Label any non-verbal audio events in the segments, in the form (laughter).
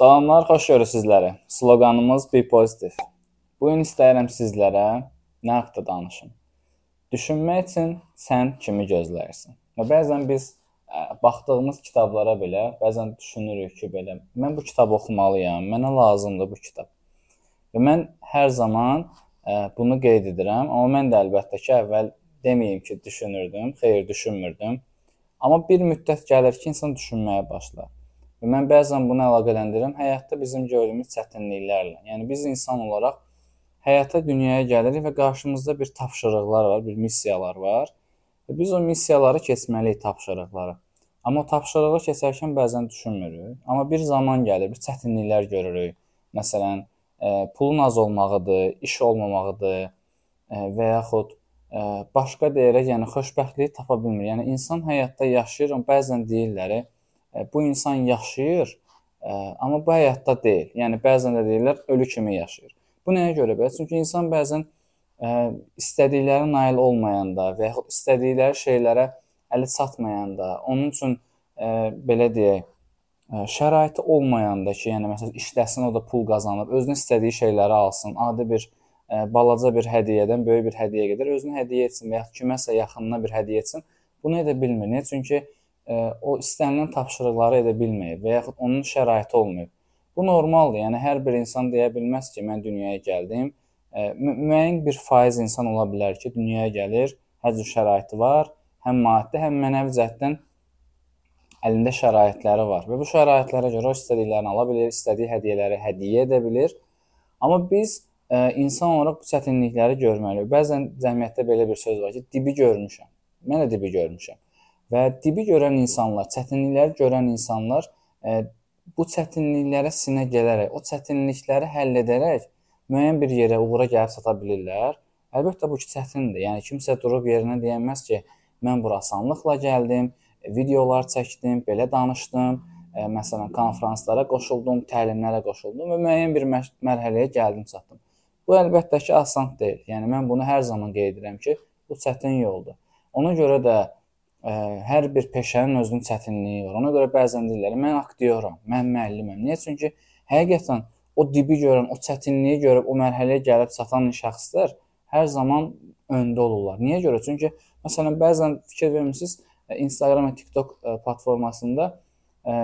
Salamlar, xoş görürük sizləri. Sloqanımız Be Positive. Bu gün istəyirəm sizlərə nə haqqda danışım. Düşünmək üçün sən kimi gözləyirsən? Və bəzən biz ə, baxdığımız kitablara belə bəzən düşünürük ki, belə mən bu kitabı oxumalıyam, mənə lazımdır bu kitab. Və mən hər zaman ə, bunu qeyd edirəm, amma mən də əlbəttə ki, əvvəl deməyim ki, düşünürdüm, xeyr düşünmürdüm. Amma bir müddət gəlir ki, insan düşünməyə başlar. Və mən bəzən bunu əlaqələndirirəm həyatda bizim gördüyümüz çətinliklərlə. Yəni biz insan olaraq həyata dünyaya gəlirik və qarşımızda bir tapşırıqlar var, bir missiyalar var. Və biz o missiyaları keçməliyik tapşırıqları. Amma o tapşırığı keçərkən bəzən düşünmürük. Amma bir zaman gəlir, bir çətinliklər görürük. Məsələn, ə, e, pulun az olmağıdır, iş olmamağıdır ə, e, və yaxud ə, e, başqa deyərək, yəni xoşbəxtliyi tapa bilmir. Yəni insan həyatda yaşayır, bəzən deyirlər, bu insan yaşayır, amma bu həyatda deyil. Yəni bəzən də deyirlər ölü kimi yaşayır. Bu nəyə görə belə? Çünki insan bəzən istədikləri nail olmayanda və yaxud istədikləri şeylərə əli çatmayanda, onun üçün belə deyək, şəraiti olmayanda ki, yəni məsələn işləsin, o da pul qazanır, özünə istədiyi şeyləri alsın, adi bir balaca bir hədiyyədən böyük bir hədiyyə qədər özünə hədiyyə etsin və ya kiməsə yaxınına bir hədiyyə etsin. Bunu edə bilmir. Niyə? Çünki o istənilən tapşırıqları edə bilməyib və yaxud onun şəraiti olmayıb. Bu normaldır. Yəni hər bir insan deyə bilməz ki, mən dünyaya gəldim. Mü müəyyən bir faiz insan ola bilər ki, dünyaya gəlir, hər cür şəraiti var, həm maddi, həm mənəvi cəhətdən əlində şəraitləri var və bu şəraitlərə görə istədiklərini ala bilir, istədiyi hədiyyələri hədiyyə edə bilir. Amma biz ə, insan olaraq bu çətinlikləri görməliyik. Bəzən cəmiyyətdə belə bir söz var ki, dibi görmüşəm. Mən də dibi görmüşəm. Və dibi görən insanlar, çətinlikləri görən insanlar ə, e, bu çətinliklərə sinə gələrək, o çətinlikləri həll edərək müəyyən bir yerə uğura gəlib çata bilirlər. Əlbəttə bu ki çətindir. Yəni kimsə durub yerinə deyəməz ki, mən bura asanlıqla gəldim, videolar çəkdim, belə danışdım, ə, e, məsələn, konfranslara qoşuldum, təlimlərə qoşuldum və müəyyən bir mərhələyə gəldim, çatdım. Bu əlbəttə ki, asan deyil. Yəni mən bunu hər zaman qeyd edirəm ki, bu çətin yoldur. Ona görə də ə, hər bir peşənin özünün çətinliyi var. Ona görə bəzən deyirlər, mən aktyoram, mən müəlliməm. Niyə? Çünki həqiqətən o dibi görən, o çətinliyi görüb o mərhələyə gəlib çatan şəxslər hər zaman öndə olurlar. Niyə görə? Çünki məsələn bəzən fikir vermisiniz, Instagram və TikTok platformasında ə,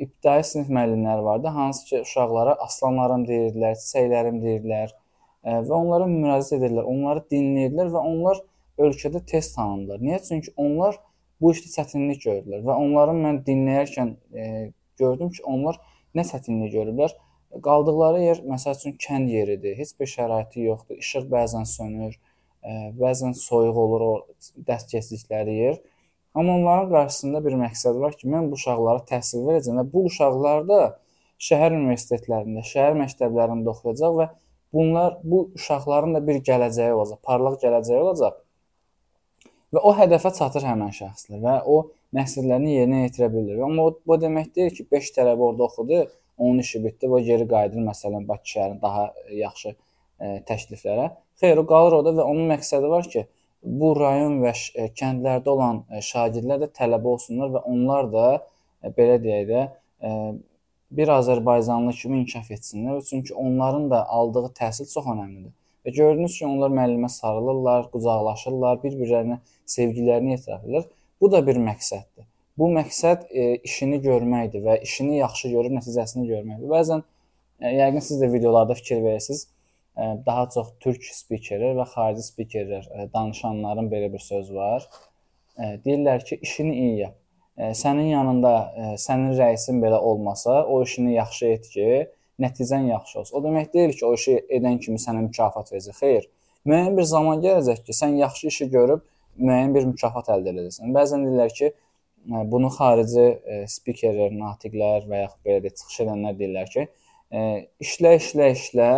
ibtidai sinif müəllimləri vardı, hansı ki, uşaqlara aslanlarım deyirdilər, çiçəklərim deyirdilər ə, və onlara müraciət edirlər, onları dinləyirdilər və onlar ölkədə tez tanındılar. Niyə? Çünki onlar bu işdə çətinlik gördülər və onların mən dinləyərkən e, gördüm ki, onlar nə çətinlik görüblər. Qaldıqları yer məsəl üçün kənd yeridir. Heç bir şəraiti yoxdur. İşıq bəzən sönür, e, bəzən soyuq olur o dəst keçdikləri yer. Amma onların qarşısında bir məqsəd var ki, mən bu uşaqlara təhsil verəcəm və bu uşaqlar da şəhər universitetlərində, şəhər məktəblərində oxuyacaq və bunlar bu uşaqların da bir gələcəyi olacaq, parlaq gələcəyi olacaq və o hədəfə çatır həmin şəxslər və o məqsədlərini yerinə yetirə bilir. Amma o bu demək deyil ki, 5 tələbə orada oxudu, onun işi bitdi və geri qayıdır məsələn Bakı şəhərinin daha yaxşı ə, e, təkliflərə. Xeyr, o qalır orada və onun məqsədi var ki, bu rayon və e, kəndlərdə olan e, şagirdlər də tələbə olsunlar və onlar da belə deyək də bir Azərbaycanlı kimi inkişaf etsinlər. Çünki onların da aldığı təhsil çox əhəmiylidir. Və gördünüz ki, onlar müəllimə sarılırlar, qucaqlaşırlar, bir-birlərinə sevgilərini etiraf edirlər. Bu da bir məqsəddir. Bu məqsəd e, işini görməkdir və işini yaxşı görüb nəticəsini görməkdir. Bəzən e, yəqin siz də videolarda fikir verirsiniz. E, daha çox türk spikerlər və xarici spikerlər e, danışanların belə bir söz var. E, deyirlər ki, işini iyi yap. E, sənin yanında e, sənin rəisin belə olmasa, o işini yaxşı et ki, nəticən yaxşı olsun. O demək deyil ki, o işi edən kimi sənə mükafat verəcək. Xeyr. Müəyyən bir zaman gələcək ki, sən yaxşı işi görüb müəyyən bir mükafat əldə edəcəksən. Bəzən deyirlər ki, bunu xarici e, spikerlər, natiqlər və yaxud belə də çıxış edənlər deyirlər ki, e, işlə, işlə, işlə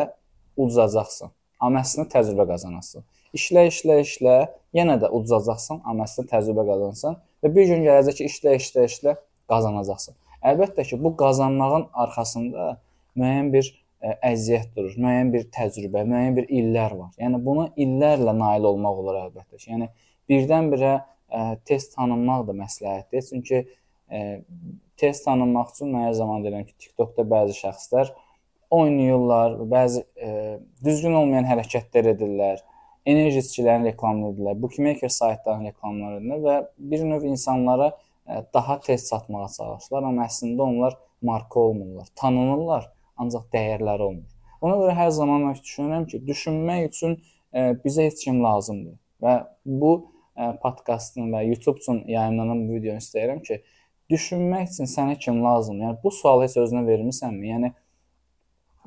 uduzacaqsan. Amma əslində təcrübə qazanasın. İşlə, işlə, işlə, yenə də uduzacaqsan, amma əslində təcrübə qazanırsan və bir gün gələcək ki, işlə, işlə, işlə qazanacaqsan. Əlbəttə ki, bu qazanmağın arxasında müəyyən bir ə, e, əziyyət durur, müəyyən bir təcrübə, müəyyən bir illər var. Yəni buna illərlə nail olmaq olar əlbəttə. Yəni birdən-birə ə, e, test tanınmaq da məsləhətdir. Çünki ə, e, tez tanınmaq üçün mən hər zaman deyirəm ki, TikTokda bəzi şəxslər oynayırlar, bəzi e, düzgün olmayan hərəkətlər edirlər, enerji içkilərin reklamını edirlər, bookmaker saytlarının reklamlarını edirlər və bir növ insanlara daha tez çatmağa çalışırlar, amma əslində onlar marka olmurlar, tanınırlar, ancaq dəyərləri olmur. Ona görə hər zaman mən düşünürəm ki, düşünmək üçün e, bizə heç kim lazımdır və bu e, podkastın və YouTube üçün yayımlanan bu videonu istəyirəm ki, düşünmək üçün sənə kim lazımdır? Yəni bu sualı heç özünə vermisənmi? Yəni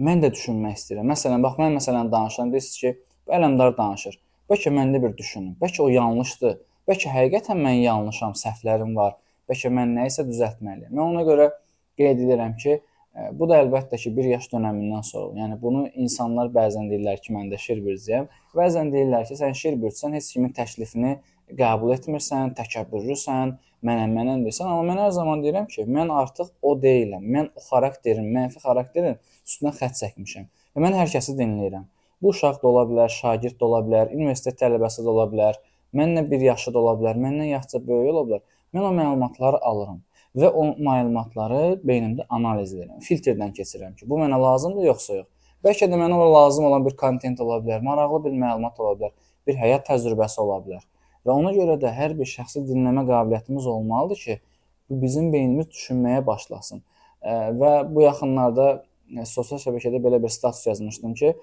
mən də düşünmək istəyirəm. Məsələn, bax mən məsələn danışıram, deyirsiniz ki, bu Ələmdar danışır. Bəlkə məndə bir düşünün. Bəlkə o yanlışdır. Bəlkə həqiqətən mən yanlışam, səhvlərim var. Bəlkə mən nə isə düzəltməliyəm. Mən ona görə qeyd edirəm ki, Bu da əlbəttə ki, 1 yaş dönəmindən sonra. Yəni bunu insanlar bəzən deyirlər ki, mən də şir bürcüyəm. Bəzən deyirlər ki, sən şir bürcüsən, heç kimin təklifini qəbul etmirsən, təkəbbürlüsən, mənəm, mənəm deyirsən. Amma mən hər zaman deyirəm ki, mən artıq o deyiləm. Mən o xarakterin, mənfi xarakterin üstünə xətt çəkmişəm. Və mən hər kəsi dinləyirəm. Bu uşaq da ola bilər, şagird də ola bilər, universitet tələbəsi də ola bilər, məndən bir yaşı da ola bilər, məndən yaşca böyük ola bilər. Mən o məlumatları alıram və o məlumatları beynimdə analiz edirəm. Filtrdən keçirirəm ki, bu mənə lazımdır yoxsa yox. Bəlkə də mənə lazım olan bir kontent ola bilər, maraqlı bir məlumat ola bilər, bir həyat təcrübəsi ola bilər. Və ona görə də hər bir şəxsi dinləmə qabiliyyətimiz olmalıdır ki, bizim beynimiz düşünməyə başlasın. Və bu yaxınlarda sosial şəbəkədə belə bir status yazmışdım ki,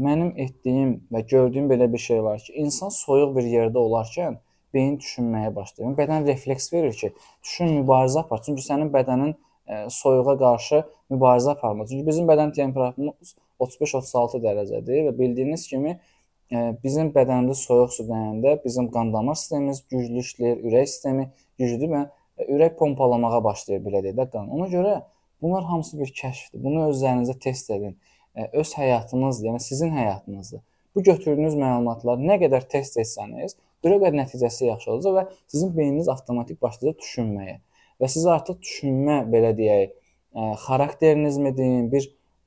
mənim etdiyim və gördüyüm belə bir şey var ki, insan soyuq bir yerdə olarkən beyin düşünməyə başlayır. Bədən refleks verir ki, düşün mübarizə apar. Çünki sənin bədənin e, soyuğa qarşı mübarizə aparmır. Çünki bizim bədən temperaturumuz 35-36 dərəcədir və bildiyiniz kimi e, bizim bədənimizdə soyuq su dəyəndə bizim qan damar sistemimiz güclü işləyir, ürək sistemi güclüdür və e, ürək pompalamağa başlayır belə deyək də qan. Ona görə bunlar hamısı bir kəşfdir. Bunu özlərinizə test edin. Öz həyatınızdır, yəni sizin həyatınızdır. Bu götürdüyünüz məlumatları nə qədər test etsəniz, bir o qədər nəticəsi yaxşı olacaq və sizin beyniniz avtomatik başlayacaq düşünməyə. Və siz artıq düşünmə, belə deyək, ə, xarakteriniz mi deyin, bir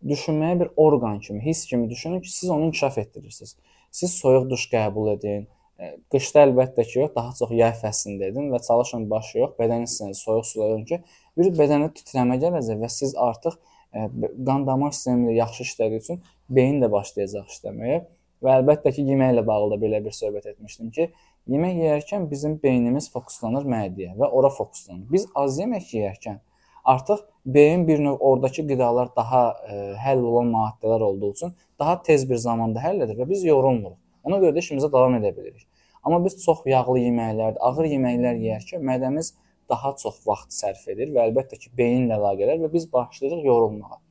düşünməyə bir orqan kimi, hiss kimi düşünün ki, siz onu inkişaf etdirirsiniz. Siz soyuq duş qəbul edin. Qışda əlbəttə ki, yox, daha çox yay fəslində edin və çalışın başı yox, bədən hissənizi soyuq suda yuyun ki, bir bədənə titrəmə gələcək və siz artıq ə, qan damar sistemi də yaxşı işlədiyi üçün beyin də başlayacaq işləməyə. Və əlbəttə ki, yeməklə bağlı da belə bir söhbət etmişdim ki, yemək yeyərkən bizim beynimiz fokuslanır mədəyə və ora fokuslanır. Biz az yemək yeyərkən artıq beyin bir növ oradakı qidalar daha ə, e, həll olan maddələr olduğu üçün daha tez bir zamanda həll edir və biz yorulmuruq. Ona görə də işimizə davam edə bilirik. Amma biz çox yağlı yeməklər, ağır yeməklər yeyərkən mədəmiz daha çox vaxt sərf edir və əlbəttə ki, beyinlə əlaqələr və biz başlayırıq yorulmağa.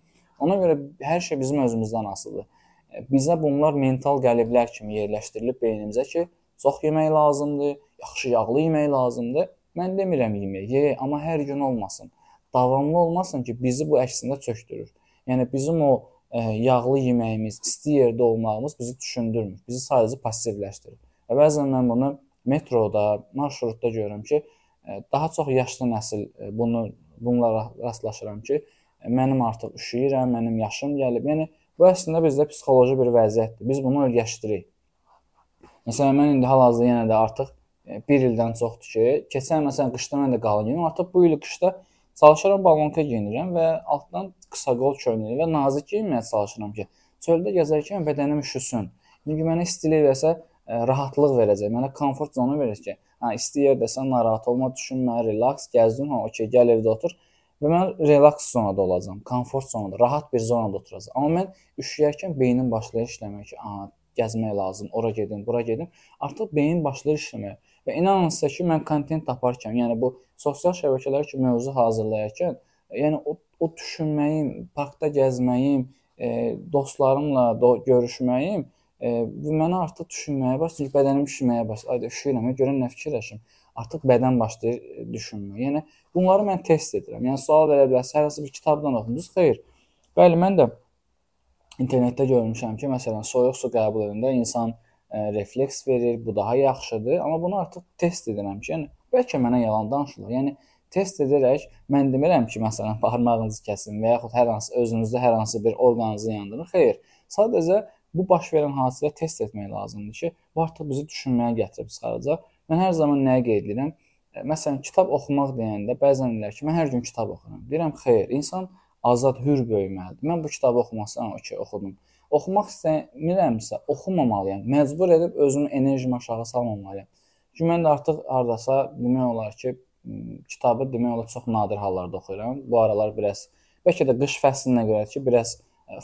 Ona görə hər şey bizim özümüzdən asılıdır bizə bunlar mental qəliblər kimi yerləşdirilib beynimizə ki, çox yemək lazımdır, yaxşı yağlı yemək lazımdır. Mən demirəm yemək, ye, amma hər gün olmasın. Davamlı olmasın ki, bizi bu əksində çökdürür. Yəni bizim o ə, e, yağlı yeməyimiz, isti yerdə olmağımız bizi düşündürmür. Bizi sadəcə passivləşdirir. Və bəzən mən bunu metroda, marşrutda görürəm ki, ə, e, daha çox yaşlı nəsil e, bunu bunlara rastlaşıram ki, mənim artıq üşüyürəm, mənim yaşım gəlib. Yəni Bu əslində bizdə psixoloji bir vəziyyətdir. Biz bunu öyrəşdirik. Məsələn, mən indi hal-hazırda yenə də artıq 1 e, ildən çoxdur ki, keçən məsələn qışda mən də qalın geyinirəm. Artıq bu il qışda çalışıram balonka geyinirəm və altdan qısa qol köynəyi və nazik geyinməyə çalışıram ki, çöldə gəzərkən bədənim üşüsün. Çünki mənə istilik versə e, rahatlıq verəcək, mənə komfort zonu verəcək ki, hə isti yerdəsən, narahat olma, düşünmə, relaks, gəzdin, ha, okey, gəl evdə otur. Və mən relaks zonada olacağam, komfort zonada, rahat bir zonada oturacağam. Amma mən üşüyərkən beynim başlayır işləməyə ki, "A, gəzmək lazım, ora gedim, bura gedim." Artıq beyin başlayır işləməyə. Və inanın sizə ki, mən kontent taparkən, yəni bu sosial şəbəkələr üçün mövzu hazırlayarkən, yəni o o düşünməyim, parkda gəzməyim, e, dostlarımla do görüşməyim e, mənə artıq düşünməyə başlayır, bədənim işləməyə başlayır. Ayda üşüyürəm, görən nə fikirləşim artıq bədən başlayır e, düşünməyə. Yəni bunları mən test edirəm. Yəni sual verə bilərsiniz, hər hansı bir kitabdan oxudunuz? Xeyr. Bəli, mən də internetdə görmüşəm ki, məsələn, soyuq su qəbul edəndə insan ə, e, refleks verir, bu daha yaxşıdır, amma bunu artıq test edirəm ki, yəni bəlkə mənə yalan danışırlar. Yəni test edərək mən demirəm ki, məsələn, (laughs) barmağınızı kəsin və yaxud hər hansı özünüzdə hər hansı bir orqanınızı yandırın. Xeyr. Sadəcə bu baş verən hadisələri test etmək lazımdır ki, bu artıq bizi düşünməyə gətirib çıxaracaq Mən hər zaman nəyi qeyd edirəm? Məsələn, kitab oxumaq deyəndə bəzən deyirlər ki, mən hər gün kitab oxuyuram. Deyirəm, xeyr, insan azad, hür böyüməlidir. Mən bu kitabı oxumasam, okey, oxudum. Oxumaq istəmirəmsə, oxumamalıyam. Məcbur edib özümü enerjimi aşağı salmamalıyam. Çünki mən də artıq hardasa demək olar ki, kitabı demək olar çox nadir hallarda oxuyuram. Bu aralar biraz bəlkə də qış fəslinə görə ki, biraz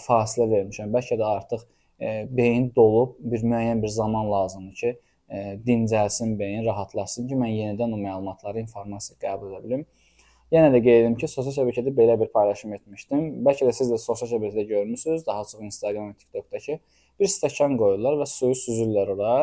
fasilə vermişəm. Bəlkə də artıq e, beyin dolub, bir müəyyən bir zaman lazımdır ki, e, dincəlsin beyin, rahatlasın ki, mən yenidən o məlumatları, informasiya qəbul edə bilim. Yenə də qeyd edim ki, sosial şəbəkədə belə bir paylaşım etmişdim. Bəlkə də siz də sosial şəbəkədə görmüsüz, daha çox Instagram və TikTokda ki, bir stəkan qoyurlar və suyu süzürlər ora.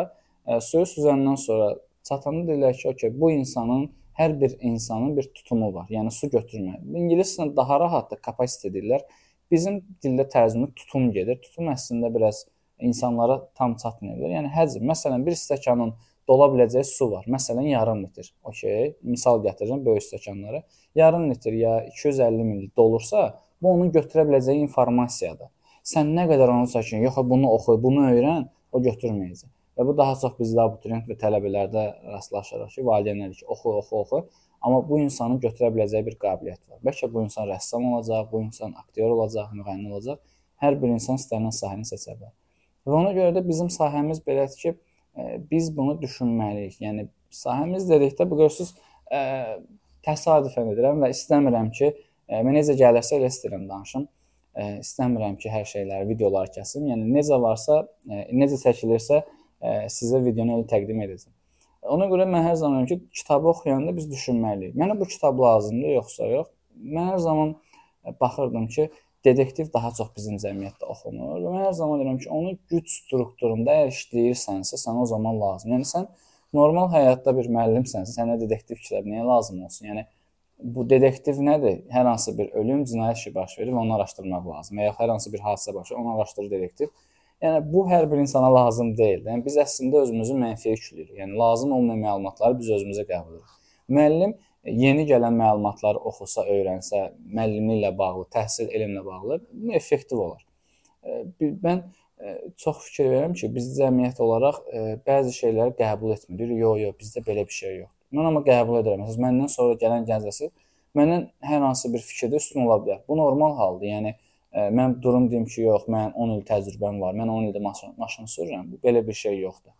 Suyu süzəndən sonra çatanda deyirlər ki, okey, bu insanın hər bir insanın bir tutumu var. Yəni su götürmə. İngiliscə daha rahatdır, capacity deyirlər. Bizim dildə tərcümə tutum gedir. Tutum əslində biraz insanlara tam çatmaya bilər. Yəni həcm, məsələn, bir stəkanın dola biləcəyi su var. Məsələn, yarım litr. Okay, misal gətirirəm böyük stəkanları. Yarım litr ya 250 ml dolursa, bu onun götürə biləcəyi informasiyadır. Sən nə qədər onu çəkin, yox, bunu oxu, bunu öyrən, o götürməyəcək. Və bu daha çox bizdə abituriyent və tələbələrdə rastlaşırıq ki, valideynlər ki, oxu, oxu, oxu, amma bu insanın götürə biləcəyi bir qabiliyyət var. Bəlkə bu insan rəssam olacaq, bu insan aktyor olacaq, müğənni olacaq. Hər bir insan istənilən sahəni seçə bilər. Və ona görə də bizim sahəmiz belədir ki, e, biz bunu düşünməliyik. Yəni sahəmiz dedikdə bu görürsüz, ə, e, təsadüfən edirəm və istəmirəm ki, ə, e, mən necə gəlirsə elə istəyirəm danışım. Ə, istəmirəm ki, hər şeyləri, videoları kəsim. Yəni necə varsa, ə, necə çəkilirsə, ə, sizə videonu elə təqdim edəcəm. Ona görə mən hər zaman ki, kitabı oxuyanda biz düşünməliyik. Mənə bu kitab lazımdır, yoxsa yox? Mən hər zaman baxırdım ki, detektiv daha çox bizim cəmiyyətdə oxunur. Və mən hər zaman deyirəm ki, onu güc strukturunda əgər işləyirsənsə, sənə o zaman lazım. Yəni sən normal həyatda bir müəllimsənsə, sənə detektiv kitabı nəyə lazım olsun? Yəni bu detektiv nədir? Hər hansı bir ölüm, cinayət işi baş verir və onu araşdırmaq lazım. Və ya hər hansı bir hadisə baş verir, onu araşdırır detektiv. Yəni bu hər bir insana lazım deyil. Yəni biz əslində özümüzü mənfiyə yükləyirik. Yəni lazım olmayan məlumatları biz özümüzə qəbul edirik. Müəllim yeni gələn məlumatları oxusa, öyrənsə, müəllimliklə bağlı, təhsil, elmlə bağlı effektiv olar. Mən çox fikir verirəm ki, biz cəmiyyət olaraq bəzi şeyləri qəbul etmirik. Yox, yox, bizdə belə bir şey yoxdur. Mən amma qəbul edirəm. Məsələn, məndən sonra gələn gəncəsi məndən hər hansı bir fikirdə üstün ola bilər. Bu normal haldır. Yəni mən durum deyim ki, yox, mən 10 il təcrübəm var. Mən 10 ildə maşın, maşın sürürəm. Bu belə bir şey yoxdur.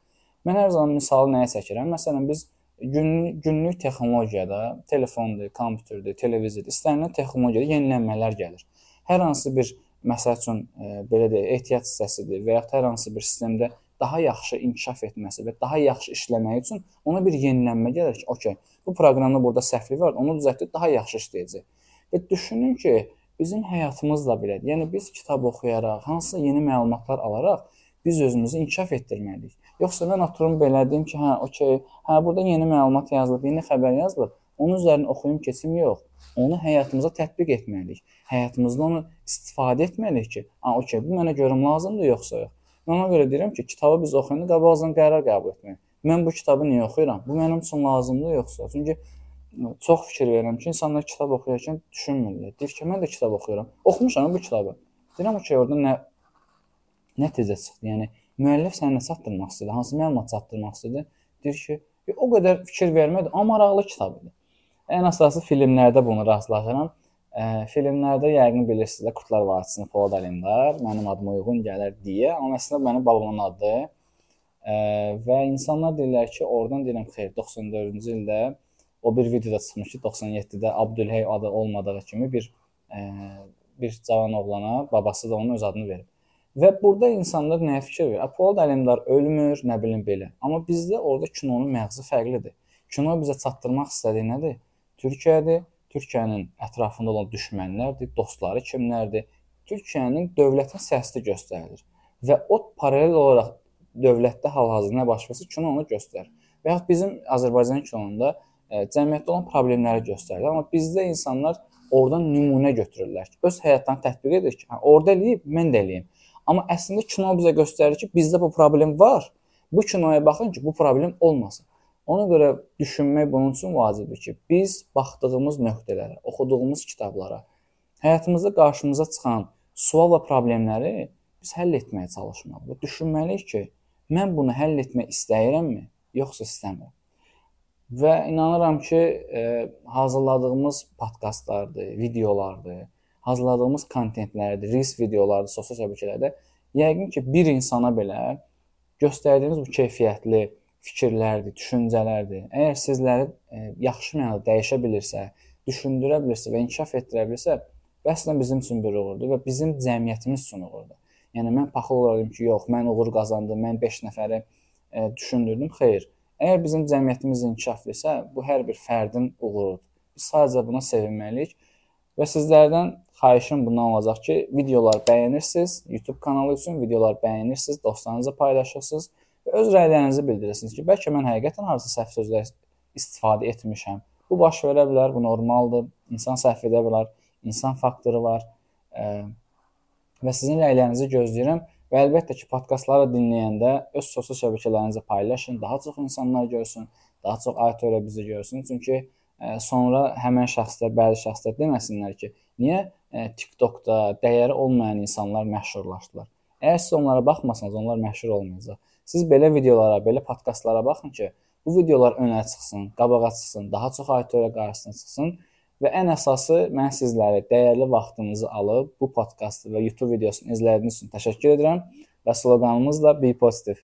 Mən hər zaman misalı nəyə çəkirəm? Məsələn, biz gün, günlük texnologiyada, telefondur, kompüterdir, televizordur, istənilən texnologiyada yenilənmələr gəlir. Hər hansı bir məsəl üçün e, belə deyək, ehtiyat hissəsidir və ya hər hansı bir sistemdə daha yaxşı inkişaf etməsi və daha yaxşı işləməyi üçün ona bir yenilənmə gəlir ki, okey, bu proqramda burada səhvlik var, onu düzəltib daha yaxşı işləyəcək. Və düşünün ki, bizim həyatımız da belədir. Yəni biz kitab oxuyaraq, hansısa yeni məlumatlar alaraq biz özümüzü inkişaf etdirməliyik. Yoxsa mən oturum belə deyim ki, hə, okey, hə burada yeni məlumat yazılıb, yeni xəbər yazılıb. Onun üzərinə oxuyum keçim yox. Onu həyatımıza tətbiq etməliyik. Həyatımızda onu istifadə etməliyik ki, ha, okey, bu mənə görüm lazımdır yoxsa yox. Mən ona görə deyirəm ki, kitabı biz oxuyanda qabaqcadan qərar qəbul etməliyik. Mən bu kitabı niyə oxuyuram? Bu mənim üçün lazımdır yoxsa? Çünki çox fikir verirəm ki, insanlar kitab oxuyarkən düşünmürlər. Deyir ki, mən də kitab oxuyuram. Oxumuşam bu kitabı. Deyirəm ki, orada nə nəticə çıxdı. Yəni müəllif sənə nə çatdırmaq istədi? Hansı məlumat çatdırmaq istədi? Deyir ki, o qədər fikir vermədi, amma maraqlı kitab idi. Ən əsası filmlərdə bunu rastlaşıram. E, filmlərdə yəqin bilirsiniz də Kurtlar Vadisini Polad Alemdar mənim adıma uyğun gələr deyə, amma əslində mənim babamın adı. E, və insanlar deyirlər ki, oradan deyirəm xeyr, 94-cü ildə o bir videoda çıxmış ki, 97-də Abdülhey adı olmadığı kimi bir e, bir cavan oğlana babası da onun öz adını verib. Və burada insanlar nəyə fikir verir? Polad Əlimdar ölmür, nə bilim belə. Amma bizdə orada kinonun məğzi fərqlidir. Kino bizə çatdırmaq istədiyi nədir? Türkiyədir, Türkiyənin ətrafında olan düşmənlərdir, dostları kimlərdir? Türkiyənin dövlətin siyasəti göstərilir. Və o paralel olaraq dövlətdə hal-hazırda baş versə, kino onu göstərir. Və yaxud bizim Azərbaycan kinonunda ə, e, cəmiyyətdə olan problemləri göstərir. Amma bizdə insanlar oradan nümunə götürürlər öz həyatlarını tətbiq edir ki, hə, orada eləyib, mən də eləyim. Amma əslində kino bizə göstərir ki, bizdə bu problem var. Bu kinoya baxın ki, bu problem olmasın. Ona görə düşünmək bunun üçün vacibdir ki, biz baxdığımız nöqtələrə, oxuduğumuz kitablara, həyatımızda qarşımıza çıxan sual və problemləri biz həll etməyə çalışmalıyıq. Düşünməliyik ki, mən bunu həll etmək istəyirəmmi, yoxsa istəmirəm. Və inanıram ki, e, hazırladığımız podkastlardır, videolardır, hazırladığımız kontentlərdir, reels videolardır sosial şəbəkələrdə yəqin ki, bir insana belə göstərdiyiniz bu keyfiyyətli fikirlərdir, düşüncələrdir. Əgər sizləri e, yaxşı mənada dəyişə bilirsə, düşündürə bilirsə və inkişaf etdirə bilirsə, bu əslində bizim üçün bir uğurdur və bizim cəmiyyətimiz üçün uğurdur. Yəni mən paxıl olarım ki, yox, mən uğur qazandım, mən 5 nəfəri e, düşündürdüm. Xeyr. Əgər bizim cəmiyyətimiz inkişaflısa, bu hər bir fərdin uğurudur. Biz sadəcə buna sevinməliyik və sizlərdən xahişim bundan olacaq ki, videolar bəyənirsiniz, YouTube kanalı üçün videolar bəyənirsiniz, dostlarınızla paylaşırsınız və öz rəylərinizi bildirirsiniz ki, bəlkə mən həqiqətən harca səhv sözlər istifadə etmişəm. Bu baş verə bilər, bu normaldır. İnsan səhv edə bilər, insan faktoru var. Və sizin rəylərinizi gözləyirəm və əlbəttə ki, podkastları dinləyəndə öz sosial şəbəkələrinizə paylaşın, daha çox insanlar görsün, daha çox auditoriya bizi görsün. Çünki sonra həmin şəxslər, bəzi şəxslər deməsinlər ki, niyə TikTokda dəyəri olmayan insanlar məşhurlaşdılar. Əgər siz onlara baxmasanız, onlar məşhur olmayacaq. Siz belə videolara, belə podkastlara baxın ki, bu videolar önə çıxsın, qabağa çıxsın, daha çox auditoriya qarşısına çıxsın Və ən əsası mən sizləri dəyərli vaxtınızı alıb bu podkastı və YouTube videosunu izlədiyiniz üçün təşəkkür edirəm və sloqanımız da Be Positive.